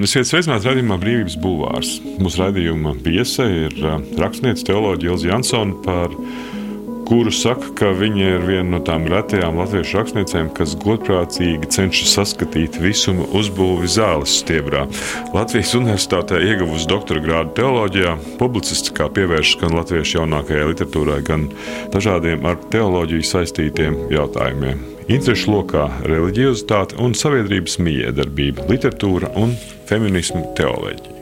Labdien! Esiet sveicināti raidījumā Brīvības Bulvārs. Mūsu raidījuma viesa ir rakstniece teoloģija Ilza Jansona, par kuru saka, ka viņa ir viena no tām retajām latviešu rakstniecēm, kas godprātīgi cenšas saskatīt visumu uzbūvi zāles stiebrā. Latvijas Universitātē ieguvusi doktora grādu teoloģijā, publicistiskā pievēršas gan latviešu jaunākajai literatūrai, gan dažādiem ar teoloģiju saistītiem jautājumiem interešu lokā reliģiozitāte un sabiedrības miedarbība, literatūra un feminismu teoloģija.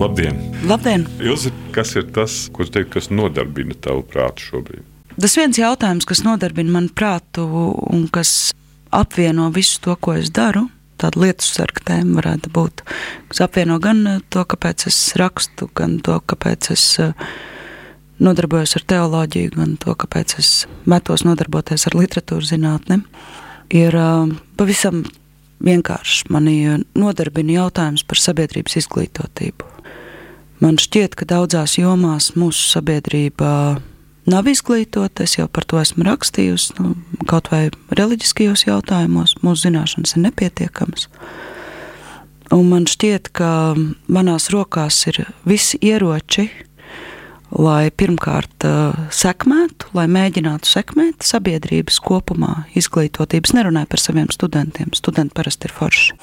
Labdien! Labdien. Ilzi, kas ir tas, ko teikt, kas nodarbina tavu prātu šobrīd? Tas viens jautājums, kas nodarbina manu prātu un kas apvieno visu to, ko es daru, tāda lietu sarka tēma varētu būt, kas apvieno gan to, kāpēc es rakstu, gan to, kāpēc es uh, nodarbojos ar teoloģiju, gan to, kāpēc es metos nodarboties ar literatūras zinātni, ir uh, pavisam vienkārši. Mani nodarbina jautājums par sabiedrības izglītotību. Man šķiet, ka daudzās jomās mūsu sabiedrība nav izglītota. Es jau par to esmu rakstījusi, nu, kaut vai reliģiskajos jautājumos. Mūsu zināšanas ir nepietiekamas. Un man šķiet, ka manās rokās ir visi ieroči, lai pirmkārt uh, sekmētu, lai mēģinātu sekmēt sabiedrības kopumā izglītotības. Nerunāju par saviem studentiem, studenti parasti ir forši.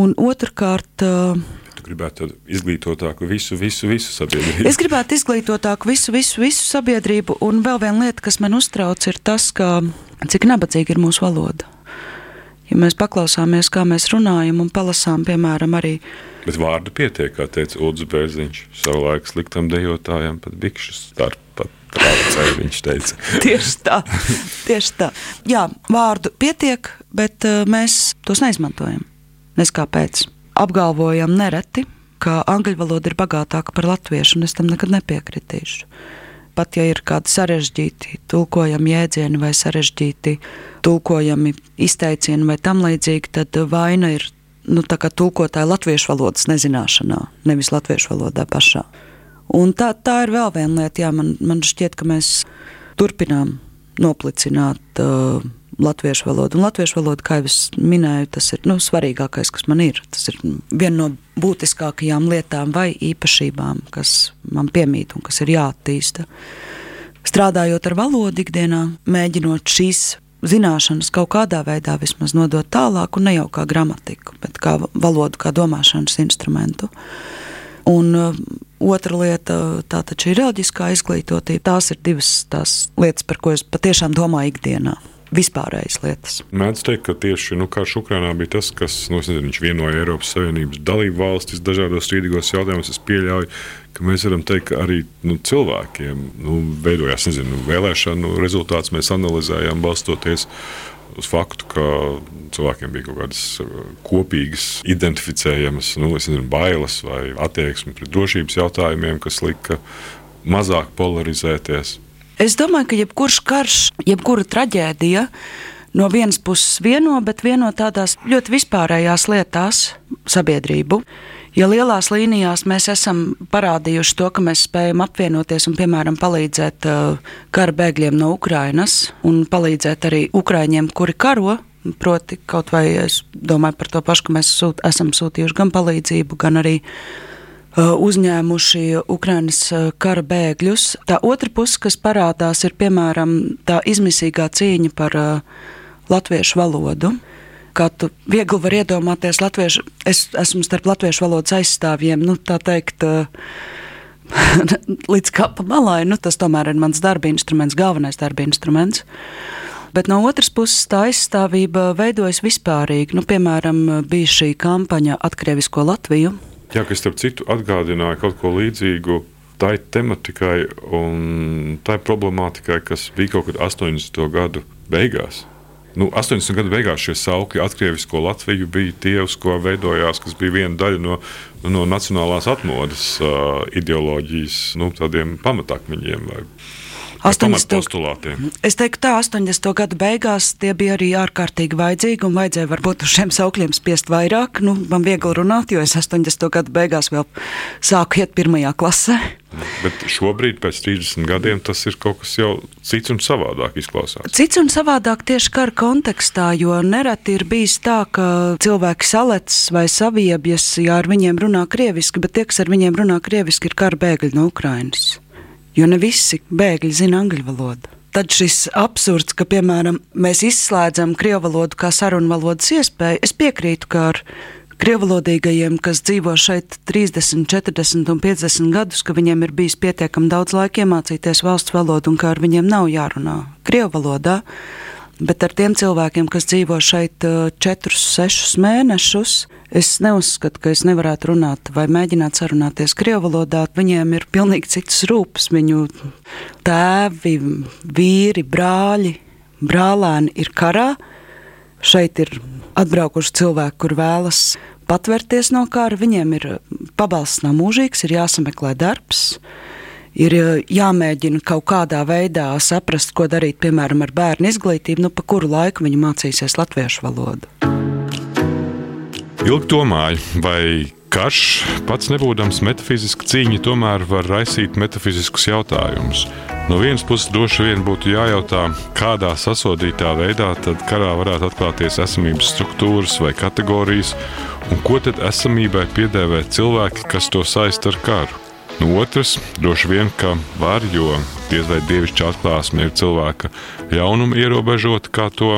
Un otrkārt, uh, Tu gribētu izglītotāku visu, visu, visu sabiedrību. Es gribētu izglītotāku visu, visu, visu sabiedrību. Un vēl viena lieta, kas man uztrauc, ir tas, ka, cik nabadzīga ir mūsu valoda. Ja mēs paklausāmies, kā mēs runājam un palasām, piemēram, arī Bet vārdu pietiek, kā teica Ulrichs Bērziņš. Savulaik sliktam dejotājam pat bikšas starp traucēja, viņš teica. tieši tā, tieši tā. Jā, vārdu pietiek, bet uh, mēs tos neizmantojam. Nes kāpēc? Apgalvojam nereti, ka angļu valoda ir bagātāka par latviešu, un es tam nekad nepiekritīšu. Pat ja ir kādi sarežģīti tulkojami jēdzieni vai sarežģīti tulkojami izteicieni vai tam līdzīgi, tad vaina ir nu, tulkotāja latviešu valodas nezināšanā, nevis latviešu valodā pašā. Un tā, tā ir vēl viena lieta, jā, man, man šķiet, ka mēs turpinām noplicināt uh, latviešu valodu. Un latviešu valoda, kā jau es minēju, tas ir nu, svarīgākais, kas man ir. Tas ir viena no būtiskākajām lietām vai īpašībām, kas man piemīt un kas ir jāattīsta. Strādājot ar valodu ikdienā, mēģinot šīs zināšanas kaut kādā veidā vismaz nodot tālāk, un ne jau kā gramatiku, bet kā valodu, kā domāšanas instrumentu. Un uh, otra lieta, tā taču ir reliģiskā izglītotība. Tās ir divas tās lietas, par ko es patiešām domāju ikdienā vispārējas lietas. Mēdz teikt, ka tieši nu, karš Ukrainā bija tas, kas nu, nezinu, vienoja Eiropas Savienības dalību valstis dažādos strīdīgos jautājumos. Es pieļauju, ka mēs varam teikt, ka arī nu, cilvēkiem nu, veidojās nezinu, vēlēšanu rezultāts. Mēs analizējām balstoties uz faktu, ka cilvēkiem bija kaut kādas uh, kopīgas, identificējamas nu, nezinu, bailes vai attieksme pret drošības jautājumiem, kas lika mazāk polarizēties. Es domāju, ka jebkurš karš, jebkura traģēdija no vienas puses vieno, bet vieno tādās ļoti vispārējās lietās sabiedrību. Ja lielās līnijās mēs esam parādījuši to, ka mēs spējam apvienoties un, piemēram, palīdzēt uh, kara bēgļiem no Ukrainas un palīdzēt arī Ukraiņiem, kuri karo, proti, kaut vai es domāju par to pašu, ka mēs sūt, esam sūtījuši gan palīdzību, gan arī Uh, uzņēmuši Ukraiņas uh, kara bēgļus. Tā otra puse, kas parādās, ir piemēram tā izmisīgā cīņa par latviešu valodu. Kā tu viegli vari iedomāties, latviešu, es esmu starp latviešu valodas aizstāvjiem, nu, tā teikt, līdz kapa malai. Nu, tas tomēr ir mans darba instruments, galvenais darba instruments. Bet no otras puses, tā aizstāvība veidojas vispārīgi. Nu, piemēram, bija šī kampaņa Atkrievisko Latviju, Jā, kas starp citu atgādināja kaut ko līdzīgu tai tematikai un tai problemātikai, kas bija kaut kad 80. gadu beigās. Nu, 80. gadu beigās šie saukļi atkrievisko Latviju bija tie, uz ko veidojās, kas bija viena daļa no, no nacionālās atmodas uh, ideoloģijas, nu, tādiem pamatakmeņiem. Vai 80. postulātiem. Es teiktu, tā 80. gadu beigās tie bija arī ārkārtīgi vajadzīgi un vajadzēja varbūt uz šiem saukļiem spiest vairāk. Nu, man viegli runāt, jo es 80. gadu beigās vēl sāku iet pirmajā klasē. Bet šobrīd, pēc 30 gadiem, tas ir kaut kas jau cits un savādāk izklausās. Cits un savādāk tieši kara kontekstā, jo nereti ir bijis tā, ka cilvēki salec vai saviebjas, ja ar viņiem runā krieviski, bet tie, kas ar viņiem runā krieviski, ir kara bēgļi no Ukrainas jo ne visi bēgļi zina angļu valodu. Tad šis absurds, ka, piemēram, mēs izslēdzam krievu valodu kā sarunu valodas iespēju, es piekrītu, ka ar krievalodīgajiem, kas dzīvo šeit 30, 40 un 50 gadus, ka viņiem ir bijis pietiekami daudz laika iemācīties valsts valodu un ka ar viņiem nav jārunā krievu valodā. Bet ar tiem cilvēkiem, kas dzīvo šeit 4, 6 mēnešus, es neuzskatu, ka es nevarētu runāt vai mēģināt sarunāties krievu valodā. Viņiem ir pilnīgi citas rūpes. Viņu tēvi, vīri, brāļi, brālēni ir karā. Šeit ir atbraukuši cilvēki, kur vēlas patvērties no kara. Viņiem ir pabalsts nav mūžīgs, ir jāsameklē darbs ir eh, jāmēģina kaut kādā veidā saprast, ko darīt, piemēram, ar bērnu izglītību, nu, pa kuru laiku viņi mācīsies latviešu valodu. Ilgi domāju, vai karš pats nebūdams metafiziska cīņa, tomēr var raisīt metafiziskus jautājumus. No vienas puses, droši vien būtu jājautā, kādā sasodītā veidā tad karā varētu atklāties esamības struktūras vai kategorijas, un ko tad esamībai piedēvē cilvēki, kas to saista ar karu. No otras, droši vien, ka var, jo diez vai dievišķa atklāsme ir cilvēka ļaunuma ierobežota, kā to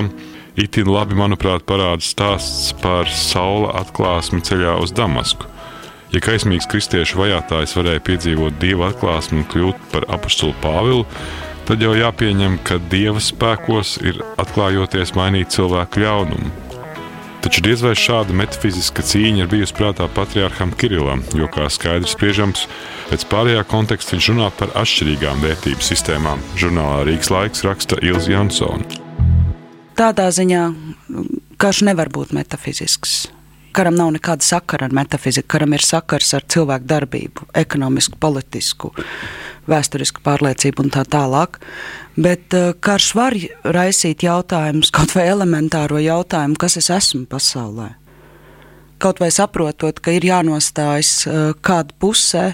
itin labi, manuprāt, parāda stāsts par saula atklāsmi ceļā uz Damasku. Ja kaismīgs kristiešu vajātājs varēja piedzīvot dieva atklāsmi un kļūt par apakstulu Pāvilu, tad jau jāpieņem, ka dieva spēkos ir atklājoties mainīt cilvēku ļaunumu. Taču diez vai šāda metafiziska cīņa ir bijusi prātā patriarcham Kirilam, jo, kā skaidrs spriežams, pēc pārējā konteksta viņš runā par atšķirīgām vērtību sistēmām. Žurnālā Rīgas laiks raksta Ilza Jansona. Tādā ziņā karš nevar būt metafizisks. Karam nav nekāda sakara ar metafiziku, karam ir sakars ar cilvēku darbību, ekonomisku, politisku, vēsturisku pārliecību un tā tālāk. Bet uh, karš var raisīt jautājumus, kaut vai elementāro jautājumu, kas es esmu pasaulē. Kaut vai saprotot, ka ir jānostājas uh, kāda pusē,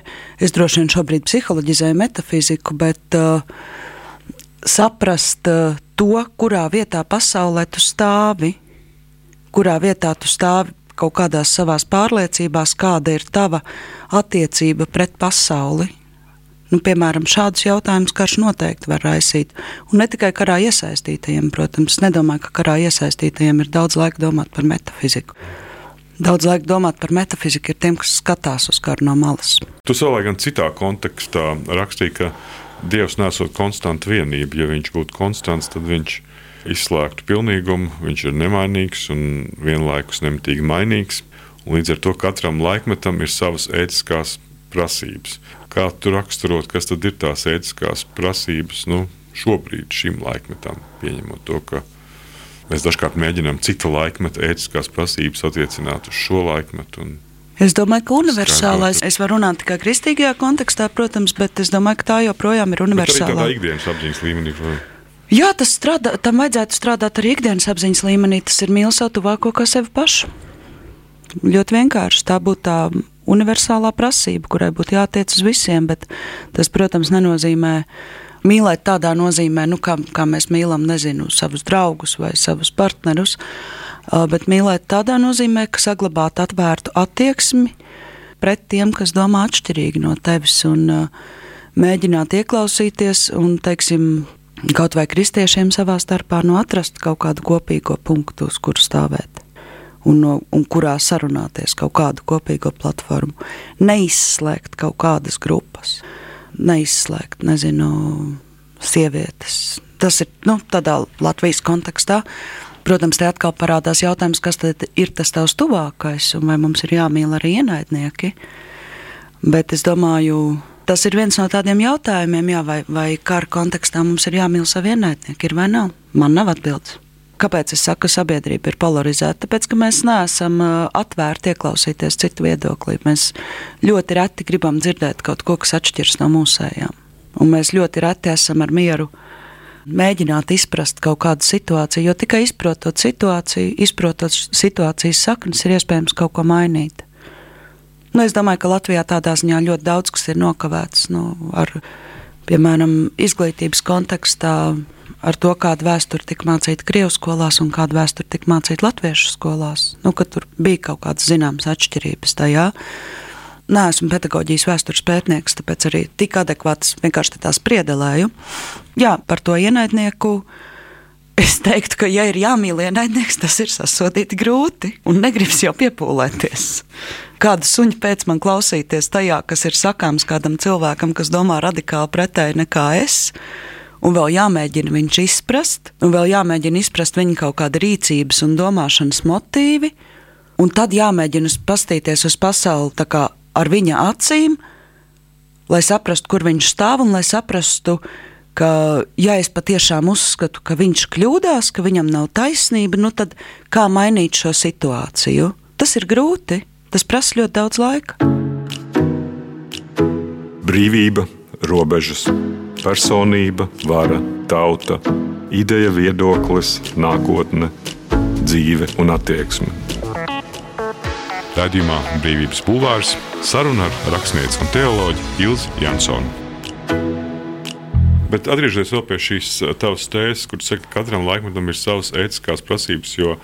es droši vien šobrīd psiholoģizēju metafiziku, bet uh, saprast uh, to, kurā vietā pasaulē tu stāvi, kurā vietā tu stāvi kaut kādās savās pārliecībās, kāda ir tava attiecība pret pasauli, Nu, piemēram, šādus jautājumus karš noteikti var raisīt. Un ne tikai karā iesaistītajiem, protams, nedomāju, ka karā iesaistītajiem ir daudz laika domāt par metafiziku. Daudz laika domāt par metafiziku ir tiem, kas skatās uz karu no malas. Tu savā gan citā kontekstā rakstīji, ka Dievs nesot konstantu vienību. Ja viņš būtu konstants, tad viņš izslēgtu pilnīgumu, viņš ir nemainīgs un vienlaikus nemitīgi mainīgs. Un līdz ar to katram laikmetam ir savas ētiskās prasības. Kā tu raksturot, kas tad ir tās ētiskās prasības nu, šobrīd, šim laikmetam, pieņemot to, ka mēs dažkārt mēģinām cita laikmeta ētiskās prasības attiecināt uz šo laikmetu. Es domāju, ka universālais, es varu runāt tikai kristīgajā kontekstā, protams, bet es domāju, ka tā joprojām ir universālā. Tā ir ikdienas apziņas līmenī. Vai? Jā, tas strādā, tam vajadzētu strādāt arī ikdienas apziņas līmenī. Tas ir mīlestības savu tuvāko kā sevi pašu. Ļoti vienkārši tā būtu tā universālā prasība, kurai būtu jātiec uz visiem, bet tas, protams, nenozīmē mīlēt tādā nozīmē, nu, kā, kā mēs mīlam, nezinu, savus draugus vai savus partnerus, bet mīlēt tādā nozīmē, ka saglabāt atvērtu attieksmi pret tiem, kas domā atšķirīgi no tevis un mēģināt ieklausīties un, teiksim, kaut vai kristiešiem savā starpā nu, atrast kaut kādu kopīgo punktu, uz kuru stāvēt un, no, un kurā sarunāties kaut kādu kopīgo platformu. Neizslēgt kaut kādas grupas, neizslēgt, nezinu, sievietes. Tas ir nu, tādā Latvijas kontekstā. Protams, te atkal parādās jautājums, kas ir tas tavs tuvākais, un vai mums ir jāmīl arī ienaidnieki. Bet es domāju, tas ir viens no tādiem jautājumiem, jā, vai, vai kara kontekstā mums ir jāmīl savi ienaidnieki, ir vai nav. Man nav atbildes. Kāpēc es saku, ka sabiedrība ir polarizēta? Tāpēc, ka mēs neesam atvērti ieklausīties citu viedoklī. Mēs ļoti reti gribam dzirdēt kaut ko, kas atšķiras no mūsējām. Un mēs ļoti reti esam ar mieru mēģināt izprast kaut kādu situāciju, jo tikai izprotot situāciju, izprotot situācijas saknes, ir iespējams kaut ko mainīt. Nu, es domāju, ka Latvijā tādā ziņā ļoti daudz kas ir nokavēts. Nu, ar, piemēram, izglītības kontekstā, ar to, kāda vēsture tika mācīta Krievijas skolās un kāda vēsture tika mācīta Latviešu skolās. Nu, tur bija kaut kādas zināmas atšķirības tajā. Nē, esmu pedagoģijas vēstures pētnieks, tāpēc arī tik adekvāts vienkārši tās priedelēju. Jā, par to ienaidnieku. Es teiktu, ka, ja ir jāmīl ienaidnieks, tas ir sasodīti grūti un negribas jau piepūlēties. Kāda suņa pēc man klausīties tajā, kas ir sakāms kādam cilvēkam, kas domā radikāli pretēji nekā es, un vēl jāmēģina viņš izprast, un vēl jāmēģina izprast viņa kaut kāda rīcības un domāšanas motīvi, un tad jāmēģina pastīties uz pasauli ar viņa acīm, lai saprastu, kur viņš stāv un lai saprastu, ka, ja es patiešām uzskatu, ka viņš kļūdās, ka viņam nav taisnība, nu tad kā mainīt šo situāciju? Tas ir grūti, tas prasa ļoti daudz laika. Brīvība, robežas, personība, vara, tauta, ideja, viedoklis, nākotne, dzīve un attieksme. Radījumā Brīvības Bulvārs saruna ar rakstnieci un teoloģi Ilzi Jansonu. Bet atgriežoties pie šīs uh, tavas tēzes, kur saka, ka katram laikmetam ir savas ētiskās prasības, jo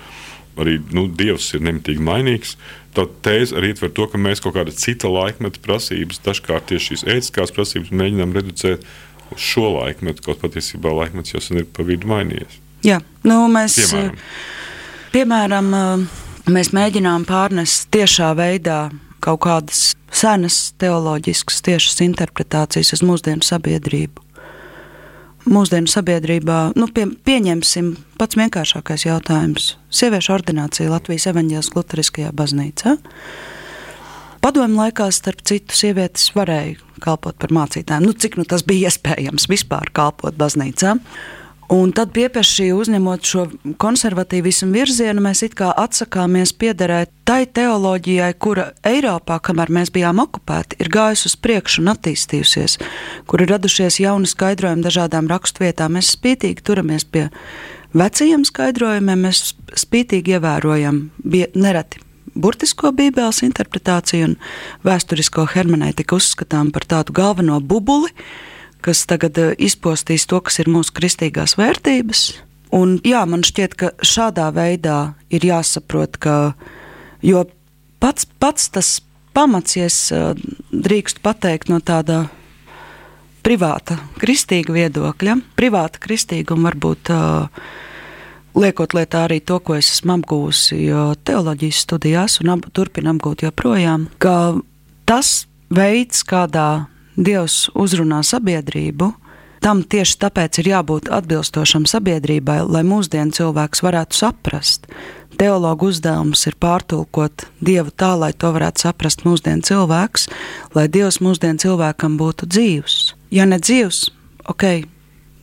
arī nu, Dievs ir nemitīgi mainīgs. Tā tēze arī ietver to, ka mēs kaut kāda cita laikmeta prasības, dažkārt tieši šīs ētiskās prasības mēģinām reducēt uz šo laikmetu, kaut patiesībā laikmets jau sen ir pa vidu mainījies. Jā, nu, mēs piemēram. piemēram Mēs mēģinām pārnest tiešā veidā kaut kādas senas teoloģiskas, tiešas interpretācijas uz mūsdienu sabiedrību. Mūsdienu sabiedrībā, nu, pie, pieņemsim pats vienkāršākais jautājums - sieviešu ordinācija Latvijas evaņģēlas Lutheriskajā baznīcā. Padomu laikā, starp citu, sievietes varēja kalpot par mācītājiem. Nu, cik nu tas bija iespējams vispār kalpot baznīcā? Un tad piepešī uzņemot šo konservatīvismu virzienu, mēs it kā atsakāmies piederēt tai teoloģijai, kura Eiropā, kamēr mēs bijām okupēti, ir gājusi uz priekšu un attīstījusies, kur ir radušies jauni skaidrojumi dažādām raksturvietām. Mēs spītīgi turamies pie vecajiem skaidrojumiem, mēs spītīgi ievērojam nereti burtisko bībeles interpretāciju un vēsturisko hermenētiku uzskatām par tādu galveno bubuli kas tagad eh, izpostīs to, kas ir mūsu kristīgās vērtības. Un, jā, man šķiet, ka šādā veidā ir jāsaprot, ka pats, pats tas pamats, ja eh, drīkstu pateikt no tāda privāta, kristīga viedokļa, privāta kristīguma varbūt. Uh, liekot lietā arī to, ko es esmu apgūusi teoloģijas studijās un ap, turpinu apgūt joprojām, ka tas veids, kādā Dievs uzrunā sabiedrību, tam tieši tāpēc ir jābūt atbilstošam sabiedrībai, lai mūsdienu cilvēks varētu saprast. Teologu uzdevums ir pārtulkot Dievu tā, lai to varētu saprast mūsdienu cilvēks, lai Dievs mūsdienu cilvēkam būtu dzīvs. Ja ne dzīvs, ok,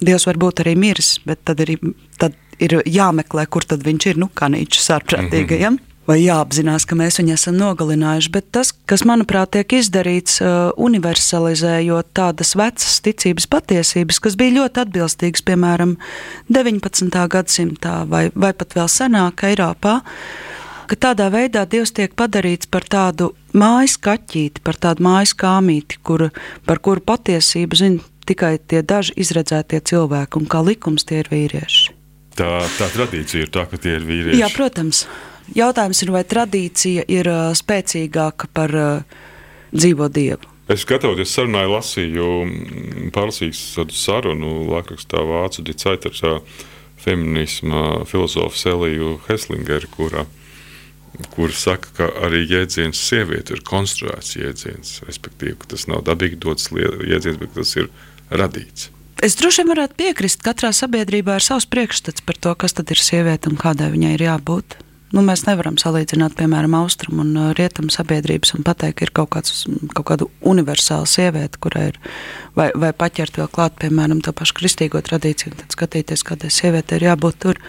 Dievs var būt arī miris, bet tad ir, tad ir jāmeklē, kur tad viņš ir, nu, kā nīčs ārprātīgajam. Mm -hmm vai jāapzinās, ka mēs viņu esam nogalinājuši. Bet tas, kas manuprāt tiek izdarīts, uh, universalizējot tādas vecas ticības patiesības, kas bija ļoti atbilstīgas, piemēram, 19. gadsimtā vai, vai pat vēl senāk Eiropā, ka tādā veidā Dievs tiek padarīts par tādu mājas kaķīti, par tādu mājas kāmīti, kur, par kuru patiesību zina tikai tie daži izredzētie cilvēki, un kā likums tie ir vīrieši. Tā, tā tradīcija ir tā, ka tie ir vīrieši. Jā, protams. Jautājums ir, vai tradīcija ir uh, spēcīgāka par uh, dzīvo dievu? Es gatavoties sarunai, lasīju pārlasīju sarunu laikrakstā Vācu Dicaitera feminisma filozofu Eliju Heslingeru, kurā kur saka, ka arī jēdziens sieviete ir konstruēts jēdziens, respektīvi, ka tas nav dabīgi dots jēdziens, bet tas ir radīts. Es droši vien varētu piekrist, ka katrā sabiedrībā ir savs priekšstats par to, kas tad ir sieviete un kādai viņai ir jābūt. Nu, mēs nevaram salīdzināt, piemēram, austrumu un uh, rietumu sabiedrības un pateikt, ka ir kaut, kāds, kaut kāda universāla sieviete, kurai ir, vai, vai paķert vēl klāt, piemēram, to pašu kristīgo tradīciju, un tad skatīties, kādai sievietei ir jābūt tur.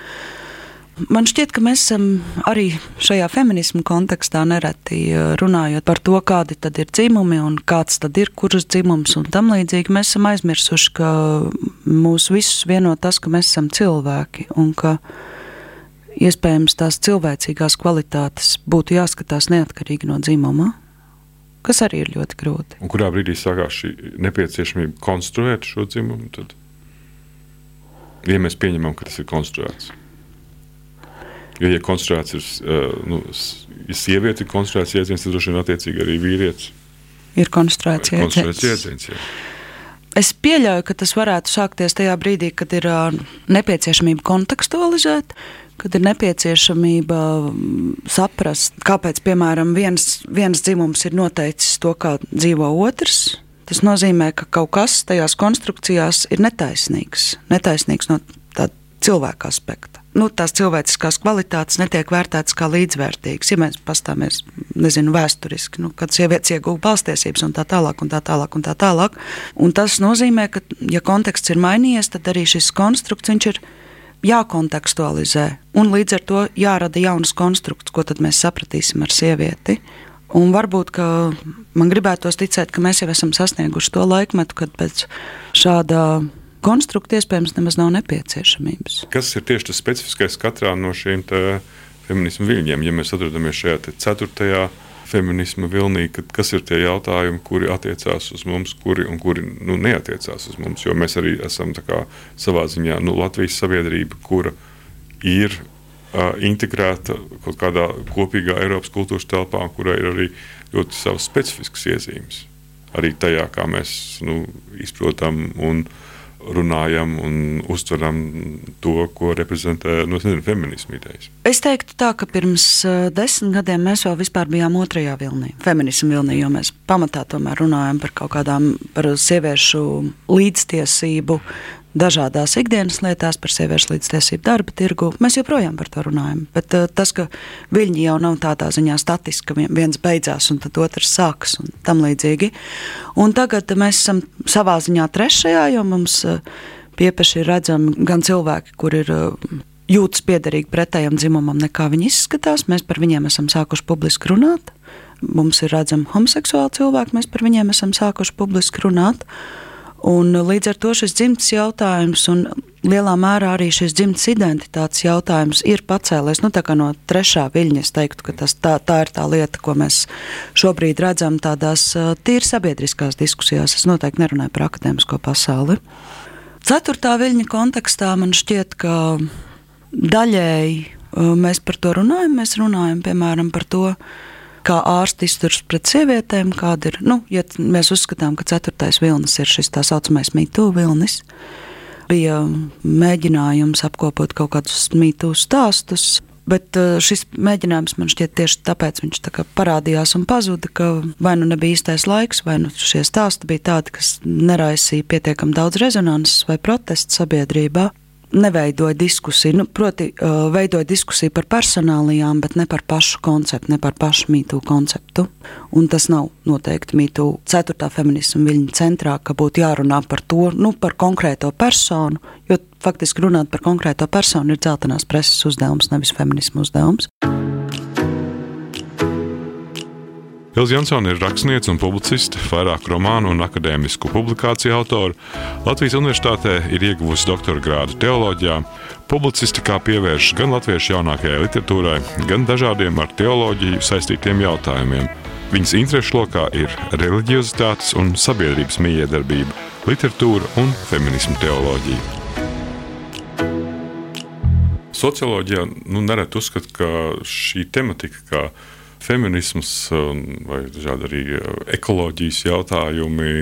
Man šķiet, ka mēs esam arī šajā feminismu kontekstā nereti runājot par to, kādi tad ir dzimumi un kāds tad ir kurš dzimums un tam līdzīgi. Mēs esam aizmirsuši, ka mūs visus vieno tas, ka mēs esam cilvēki un ka iespējams tās cilvēcīgās kvalitātes būtu jāskatās neatkarīgi no dzimuma. Kas arī ir ļoti grūti. Un kurā brīdī sākās šī nepieciešamība konstruēt šo dzimumu? Tad, ja mēs pieņemam, ka tas ir konstruēts. Jo, ja konstruēts ir, nu, ja sieviete ir konstruēts jēdziens, tad droši vien attiecīgi arī vīrietis. Ir konstruēts jēdziens. Es pieļauju, ka tas varētu sākties tajā brīdī, kad ir nepieciešamība kontekstualizēt, kad ir nepieciešamība saprast, kāpēc, piemēram, viens, viens dzimums ir noteicis to, kā dzīvo otrs. Tas nozīmē, ka kaut kas tajās konstrukcijās ir netaisnīgs. Netaisnīgs no tāda cilvēka aspekta nu, tās cilvēciskās kvalitātes netiek vērtētas kā līdzvērtīgas. Ja mēs pastāvamies, nezinu, vēsturiski, nu, kad sievietes ieguva balstiesības un tā tālāk, un tā tālāk, un tā tālāk. Un tas nozīmē, ka, ja konteksts ir mainījies, tad arī šis konstrukts ir jākontekstualizē. Un līdz ar to jārada jaunas konstrukts, ko tad mēs sapratīsim ar sievieti. Un varbūt man gribētos ticēt, ka mēs jau esam sasnieguši to laikmetu, kad pēc šāda konstrukta iespējams nemaz nav nepieciešamības. Kas ir tieši tas specifiskais katrā no šīm feminismu viļņiem? Ja mēs atrodamies šajā ceturtajā feminisma vilnī, kas ir tie jautājumi, kuri attiecās uz mums, kuri un kuri nu, neatiecās uz mums. Jo mēs arī esam kā, savā ziņā nu, Latvijas sabiedrība, kura ir uh, integrēta kaut kādā kopīgā Eiropas kultūras telpā, kurai ir arī ļoti savas specifiskas iezīmes. Arī tajā, kā mēs nu, izprotam un izprotam runājam un uztveram to, ko reprezentē nu, feminismu idejas. Es teiktu, tā, ka pirms desmit gadiem mēs vēl bijām otrajā vilnī, feminismu vilnī, jo mēs pamatā tomēr runājam par kaut kādām par sieviešu līdztiesību, dažādās ikdienas lietās, par sieviešu līdztiesību darba tirgu. Mēs joprojām par to runājam. Bet uh, tas, ka viņi jau nav tādā ziņā statiski, ka viens beidzās un tad otrs sākas un tam līdzīgi. Un tagad mēs esam savā ziņā trešajā, jo mums uh, piepeši ir redzami gan cilvēki, kur ir. Uh, Jūtas piederīgi pretējam dzimumam, nekā viņi izskatās. Mēs par viņiem esam sākuši publiski runāt. Mums ir redzami homoseksuāli cilvēki, mēs par viņiem esam sākuši publiski runāt. Uh, Un līdz ar to šis dzimtas jautājums un lielā mērā arī šis dzimtas identitātes jautājums ir pacēlies nu, no trešā viļņa. Es teiktu, ka tas, tā, tā ir tā lieta, ko mēs šobrīd redzam tādās tīri sabiedriskās diskusijās. Es noteikti nerunāju par akadēmisko pasauli. Ceturtā viļņa kontekstā man šķiet, ka daļēji mēs par to runājam. Mēs runājam piemēram par to, kā ārsti izturas pret sievietēm, kāda ir, nu, ja mēs uzskatām, ka ceturtais vilnis ir šis tā saucamais mītū vilnis. Bija mēģinājums apkopot kaut kādus mītū stāstus, Bet uh, šis mēģinājums man šķiet tieši tāpēc viņš tā parādījās un pazuda, ka vai nu nebija īstais laiks, vai nu šie stāsti bija tādi, kas neraisīja pietiekami daudz rezonanses vai protestu sabiedrībā neveidoja diskusiju. Nu, proti, uh, veidoja diskusiju par personālijām, bet ne par pašu konceptu, ne par pašu mītu konceptu. Un tas nav noteikti mītu ceturtā feminisma viļņa centrā, ka būtu jārunā par to, nu, par konkrēto personu, jo faktiski runāt par konkrēto personu ir dzeltenās preses uzdevums, nevis feminisma uzdevums. Ilza Jansone ir rakstniece un publiciste, vairāk romānu un akadēmisku publikāciju autore. Latvijas Universitātē ir ieguvusi doktora grādu teoloģijā. Publicistikā pievēršas gan latviešu jaunākajai literatūrai, gan dažādiem ar teoloģiju saistītiem jautājumiem. Viņas interesu lokā ir reliģiozitātes un sabiedrības miedarbība, literatūra un feminismu teoloģija. Socioloģijā nu, nereti uzskata, ka šī tematika, kā feminisms vai dažādi arī eh, ekoloģijas jautājumi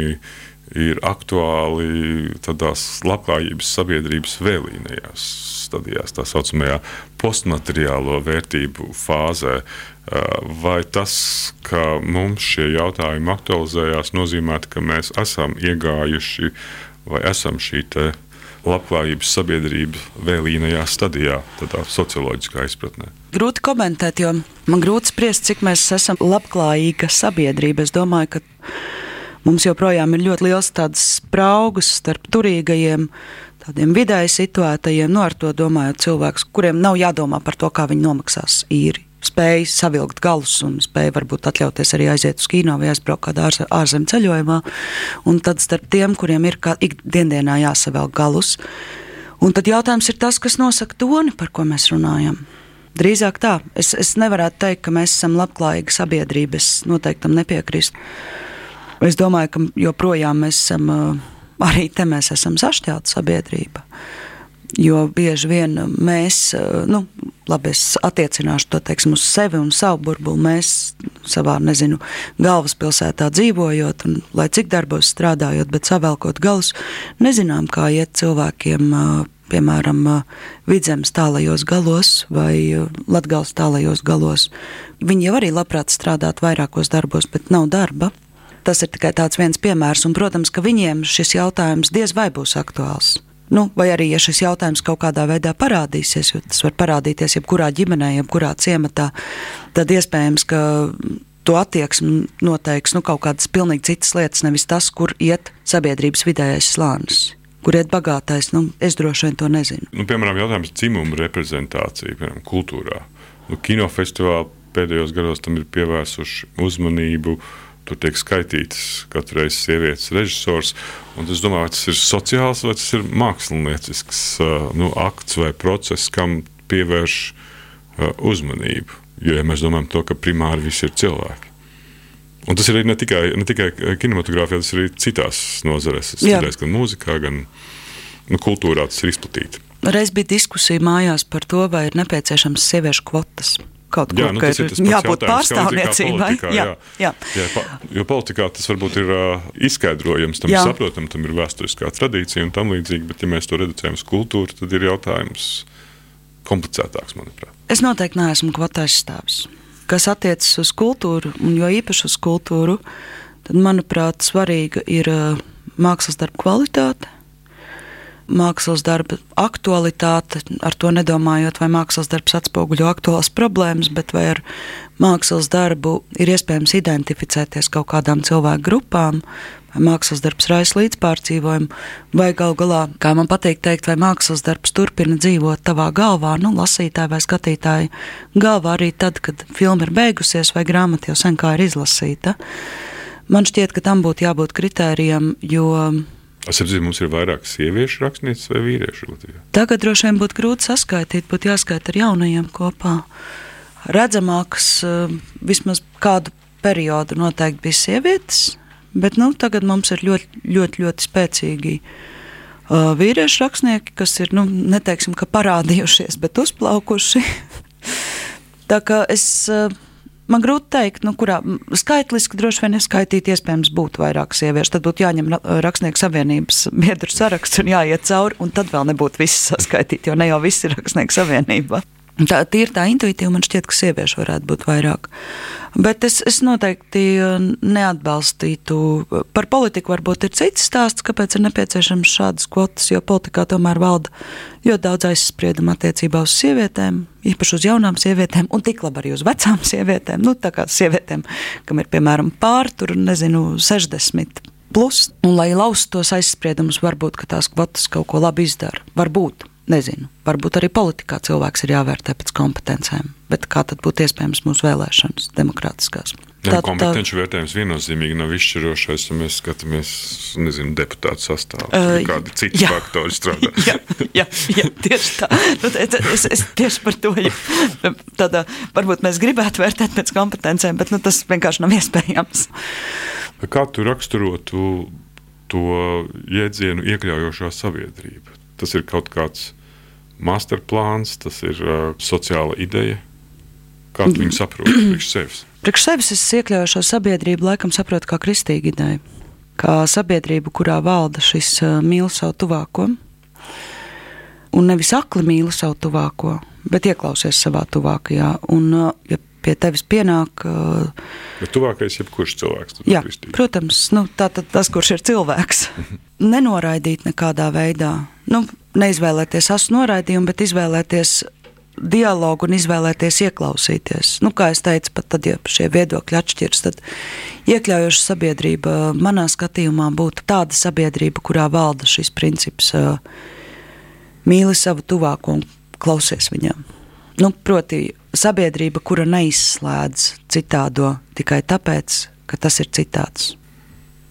ir aktuāli tādās labklājības sabiedrības vēlīnējās stadijās, tā saucamajā postmateriālo vērtību fāzē. Eh, vai tas, ka mums šie jautājumi aktualizējās, nozīmē, ka mēs esam iegājuši vai esam šī labklājības sabiedrība vēlīnajā stadijā, tādā socioloģiskā izpratnē? Grūti komentēt, jo man grūti spriest, cik mēs esam labklājīga sabiedrība. Es domāju, ka mums joprojām ir ļoti liels tāds spraugus starp turīgajiem, tādiem vidēji situētajiem, nu, ar to domājot cilvēkus, kuriem nav jādomā par to, kā viņi nomaksās īri. Spēja savilkt galus un spēja varbūt atļauties arī aiziet uz kino vai aizbraukt kādā ārzemju ceļojumā. Un tad starp tiem, kuriem ir ikdienā jāsavelk galus, un tad jautājums ir tas, kas nosaka toni, par ko mēs runājam. Drīzāk tā, es, es nevaru teikt, ka mēs esam labklājīga sabiedrība. Es noteikti tam nepiekrītu. Es domāju, ka joprojām mēs esam arī te mēs esam sašķelta sabiedrība. Jo bieži vien mēs, nu, labi, es attiecināšu to teiksim, uz sevi un savu burbuli. Mēs savā, nezinu, galvaspilsētā dzīvojot, un lai cik darbos strādājot, bet savelkot galus, nezinām, kā iet cilvēkiem. Piemēram, vidzemes tālajos galos vai latgāles tālajos galos. Viņi jau arī labprāt strādāt vairākos darbos, bet nav darba. Tas ir tikai viens piemērs, un, protams, ka viņiem šis jautājums diez vai būs aktuāls. Nu, vai arī, ja šis jautājums kaut kādā veidā parādīsies, jo tas var parādīties jebkurā ģimenē, jebkurā ciematā, tad iespējams, ka to attieksmi noteiks nu, kaut kādas pilnīgi citas lietas, nevis tas, kur iet sabiedrības vidējais slānis. Kur iet bagātais, nu, es droši vien to nezinu. Nu, piemēram, jautājums par dzimumu reprezentāciju, piemēram, kultūrā. Nu, kinofestivāli pēdējos gados tam ir pievērsuši uzmanību. Uh, Tur tiek skaitīts katru reizi sievietes režisors. Es domāju, vai tas ir sociāls vai tas ir māksliniecisks nu, akts vai process, kam pievērš uzmanību. Jo ja mēs domājam, to, ka primāri visi ir cilvēki. Un tas ir ne tikai, ne tikai kinematogrāfijā, tas ir arī citās nozarēs. Tas ir gan mūzikā, gan nu, kultūrā, tas ir izplatīts. Reiz bija diskusija mājās par to, vai ir nepieciešams sieviešu kvotas kaut jā, kur, nu, ka ir jābūt pārstāvniecībai. Jā, jā. Jā. Jā, jo politikā tas varbūt ir uh, izskaidrojams, tam jā. ir saprotams, tam ir vēsturiskā tradīcija un tam līdzīgi, bet ja mēs to reducējam uz kultūru, tad ir jautājums komplicētāks, manuprāt. Es noteikti neesmu kvotāžas stāvis. Kas attiecas uz kultūru, un jo īpaši uz kultūru, tad, manuprāt, svarīga ir mākslas darba kvalitāte mākslas darba aktualitāte, ar to nedomājot, vai mākslas darbs atspoguļo aktuālas problēmas, bet vai ar mākslas darbu ir iespējams identificēties kaut kādām cilvēku grupām, vai mākslas darbs raisa līdzpārdzīvojumu, vai gal galā, kā man patīk teikt, vai mākslas darbs turpina dzīvot tavā galvā, nu, lasītāja vai skatītāja galvā arī tad, kad filma ir beigusies vai grāmata jau sen kā ir izlasīta. Man šķiet, ka tam būtu jābūt kritērijam, jo Es saprotu, mums ir vairāk sieviešu rakstnieces vai vīriešu Latvijā. Tagad droši vien būtu grūti saskaitīt, būtu jāskaita ar jaunajiem kopā. Redzamākas eh, vismaz kādu periodu noteikti bija sievietes, bet nu, tagad mums ir ļoti, ļoti, ļoti spēcīgi uh, vīriešu rakstnieki, kas ir, nu, neteiksim, parādījušies, bet uzplaukuši. Tā kā es. Uh, Man grūti pateikt, nu, kurā skaitliski droši vien neskaitīt, iespējams, būtu vairāk sieviešu. Tad būtu jāņem rakstnieku savienības biedru saraksts un jāiet cauri, un tad vēl nebūtu visi saskaitīti, jo ne jau visi ir rakstnieku savienībā. Tā ir tā intuitīva, man šķiet, ka sieviešu varētu būt vairāk. Bet es, es noteikti uh, neatbalstītu. Par politiku varbūt ir cits stāsts, kāpēc ir nepieciešams šādas kvotas, jo politikā tomēr valda ļoti daudz aizspriedumu attiecībā uz sievietēm, īpaši uz jaunām sievietēm, un tik labi arī uz vecām sievietēm. Nu, tā kā sievietēm, kam ir piemēram pār, tur nezinu, 60. Plus, un lai laustu tos aizspriedumus, varbūt tās kvotas kaut ko labi izdara. Varbūt. Nezinu, varbūt arī politikā cilvēks ir jāvērtē pēc kompetencēm, bet kā tad būtu iespējams mūsu vēlēšanas, demokrātiskās? Tā kompetenci tā... vērtējums viennozīmīgi nav izšķirošais, ja mēs skatāmies nezinu, deputātu sastāvā. Uh, kādi citi jā, faktori strādā. jā, jā, jā, tieši tā. Nu, es, es tieši par to, ja, tādā, varbūt mēs gribētu vērtēt pēc kompetencēm, bet nu, tas vienkārši nav iespējams. Kā tu raksturotu to jēdzienu iekļaujošā sabiedrība? Tas ir kaut kāds masterplāns, tas ir uh, sociāla ideja. Kā tu viņu saproti priekš sevis? Priekš sevis es iekļaujošo sabiedrību laikam saprotu kā kristīgu ideju. Kā sabiedrību, kurā valda šis uh, mīl savu tuvāko. Un nevis akli mīl savu tuvāko, bet ieklausies savā tuvākajā. Un, uh, ja pie tevis pienāk. Bet tuvākais ir jebkurš cilvēks. Jā, protams, nu, tā, tā, tas, kurš ir cilvēks. Nenoraidīt nekādā veidā nu, neizvēlēties asu noraidījumu, bet izvēlēties dialogu un izvēlēties ieklausīties. Nu, kā jau teicu, pat tad, ja šie viedokļi atšķiras, tad iekļaujoša sabiedrība manā skatījumā būtu tāda sabiedrība, kurā valda šis princips. mīli savu tuvāko un klausies viņam. Nu, proti, sabiedrība, kura neizslēdz citādo tikai tāpēc, ka tas ir citāds.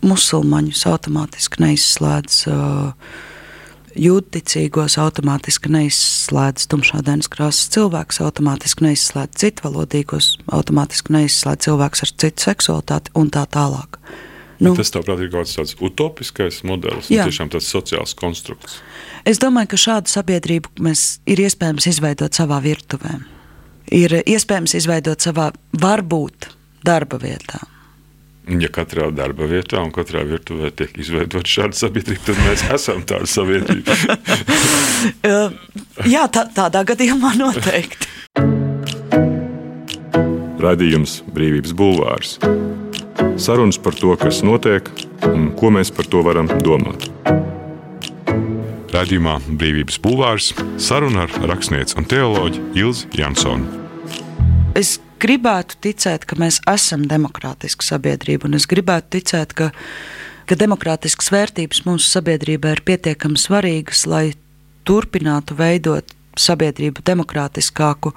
Musulmaņus automātiski neizslēdz. Uh, Jūtīgos automātiski neizslēdz tumšādainas krāsas cilvēks, automātiski neizslēdz citvalodīgos, automātiski neizslēdz cilvēks ar citu seksualitāti un tā tālāk. Nu, tas, tavuprāt, ir kaut kāds utopiskais modelis, un tiešām tāds sociāls konstrukts. Es domāju, ka šādu sabiedrību mēs ir iespējams izveidot savā virtuvē. Ir iespējams izveidot savā varbūt darba vietā. Ja katrā darba vietā un katrā virtuvē tiek izveidota šāda sabiedrība, tad mēs esam tāda sabiedrība. Jā, tā, tādā gadījumā noteikti. Radījums Brīvības Bulvārs. Sarunas par to, kas notiek un ko mēs par to varam domāt. Radījumā Brīvības Bulvārs saruna ar rakstnieci un teoloģi Ilzi Jansonu. Es gribētu ticēt, ka mēs esam demokrātiska sabiedrība, un es gribētu ticēt, ka, ka demokrātiskas vērtības mūsu sabiedrībā ir pietiekami svarīgas, lai turpinātu veidot sabiedrību demokrātiskāku.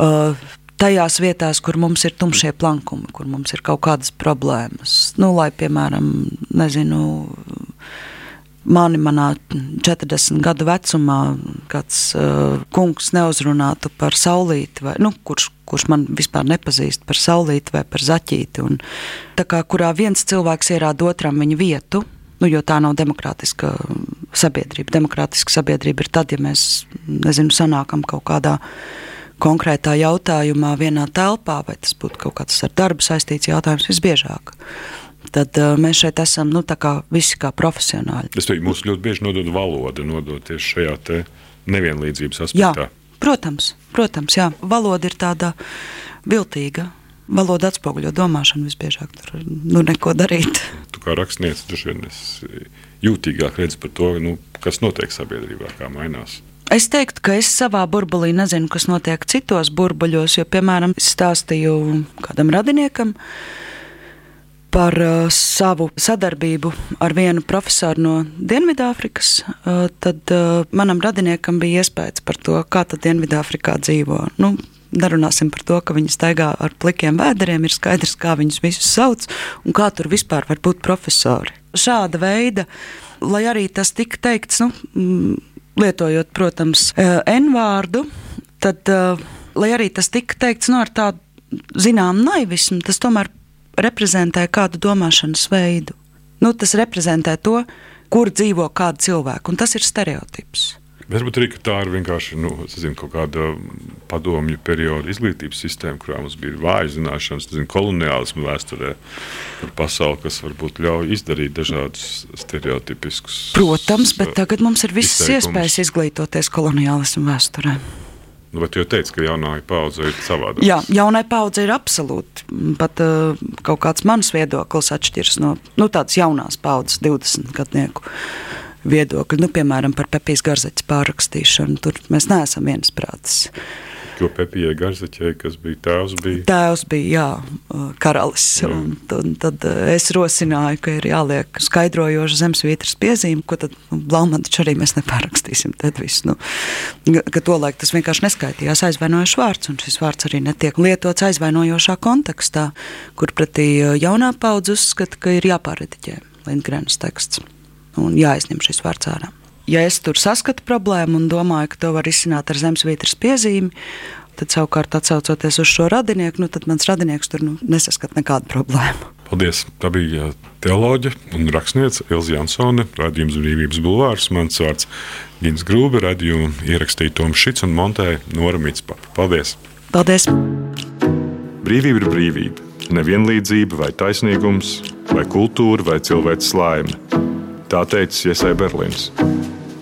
Uh, tajās vietās, kur mums ir tumšie plankumi, kur mums ir kaut kādas problēmas. Nu, lai, piemēram, nezinu, mani manā 40 gadu vecumā kāds uh, kungs neuzrunātu par saulīti, vai, nu, kurš, kurš man vispār nepazīst par saulīti vai par zaķīti. Un, kā, kurā viens cilvēks ierāda otram viņa vietu, nu, jo tā nav demokrātiska sabiedrība. Demokrātiska sabiedrība ir tad, ja mēs nezinu, sanākam kaut kādā konkrētā jautājumā vienā telpā, vai tas būtu kaut kāds ar darbu saistīts jautājums visbiežāk tad uh, mēs šeit esam nu, kā visi kā profesionāļi. Es teiktu, mums ļoti bieži nodod valoda, nodod tieši šajā nevienlīdzības aspektā. Jā, protams, protams jā. valoda ir tāda viltīga. Valoda atspoguļo domāšanu visbiežāk. Tur nu, neko darīt. Tu kā rakstnieks droši vien jūtīgāk redzi par to, nu, kas notiek sabiedrībā, kā mainās. Es teiktu, ka es savā burbulī nezinu, kas notiek citos burbuļos, jo, piemēram, stāstīju kādam radiniekam, uh, par uh, savu sadarbību ar vienu profesoru no Dienvidāfrikas, uh, tad uh, manam radiniekam bija iespējas par to, kā tad Dienvidāfrikā dzīvo. Nu, Nerunāsim par to, ka viņi staigā ar plikiem vēderiem. Ir skaidrs, kā viņus visus sauc un kā tur vispār var būt profesori. Šāda veida, lai arī tas tika teikts, nu, mm, lietojot, protams, uh, N vārdu, tad, uh, lai arī tas tika teikts nu, ar tādu zināmu naivismu, tas tomēr reprezentē kādu domāšanas veidu. Nu, tas reprezentē to, kur dzīvo kāda cilvēka, un tas ir stereotips. Varbūt arī tā ir vienkārši nu, zinu, kaut kāda padomju perioda izglītības sistēma, kurā mums bija vāja zināšanas, zinu, koloniālismu vēsturē par pasauli, kas varbūt ļauj izdarīt dažādus stereotipiskus. Protams, bet tagad mums ir visas izteikumus. iespējas izglītoties koloniālismu vēsturē. Nu, bet jūs teicāt, ka jaunā paudze ir savādāka. Jā, jaunai paudze ir absolūti. Pat uh, kaut kāds mans viedoklis atšķiras no nu, tādas jaunās paudzes, 20 gadnieku viedokļa. Nu, piemēram, par Pepijas garzaķa pārrakstīšanu. Tur mēs neesam viensprātis. Uh, Jo Pepijai Garzaķei, kas bija tēvs, bija tēvs, bija jā, karalis. Jā. Un, un tad es rosināju, ka ir jāliek skaidrojoša zemesvītras piezīme, ko tad nu, Blaumantiņš arī mēs nepārakstīsim. Tad viss, nu, ka to laik tas vienkārši neskaitījās aizvainojošs vārds, un šis vārds arī netiek lietots aizvainojošā kontekstā, kur pretī jaunā paudze uzskata, ka ir jāpārrediģē Lindgrēnas teksts un jāizņem šis vārds ārā ja es tur saskatu problēmu un domāju, ka to var izsināt ar zemesvītras piezīmi, tad savukārt atsaucoties uz šo radinieku, nu, tad mans radinieks tur nu, nesaskat nekādu problēmu. Paldies! Tā bija teoloģija un rakstniece Ilza Jansone, radījums Brīvības bulvārs. Mans vārds Gins Grūbe, radījumu ierakstīja Toms Šits un montēja Nora Mitspapa. Paldies! Paldies! Brīvība ir brīvība. Nevienlīdzība vai taisnīgums, vai kultūra vai cilvēks laime. Tā teica Iesai Berlīns.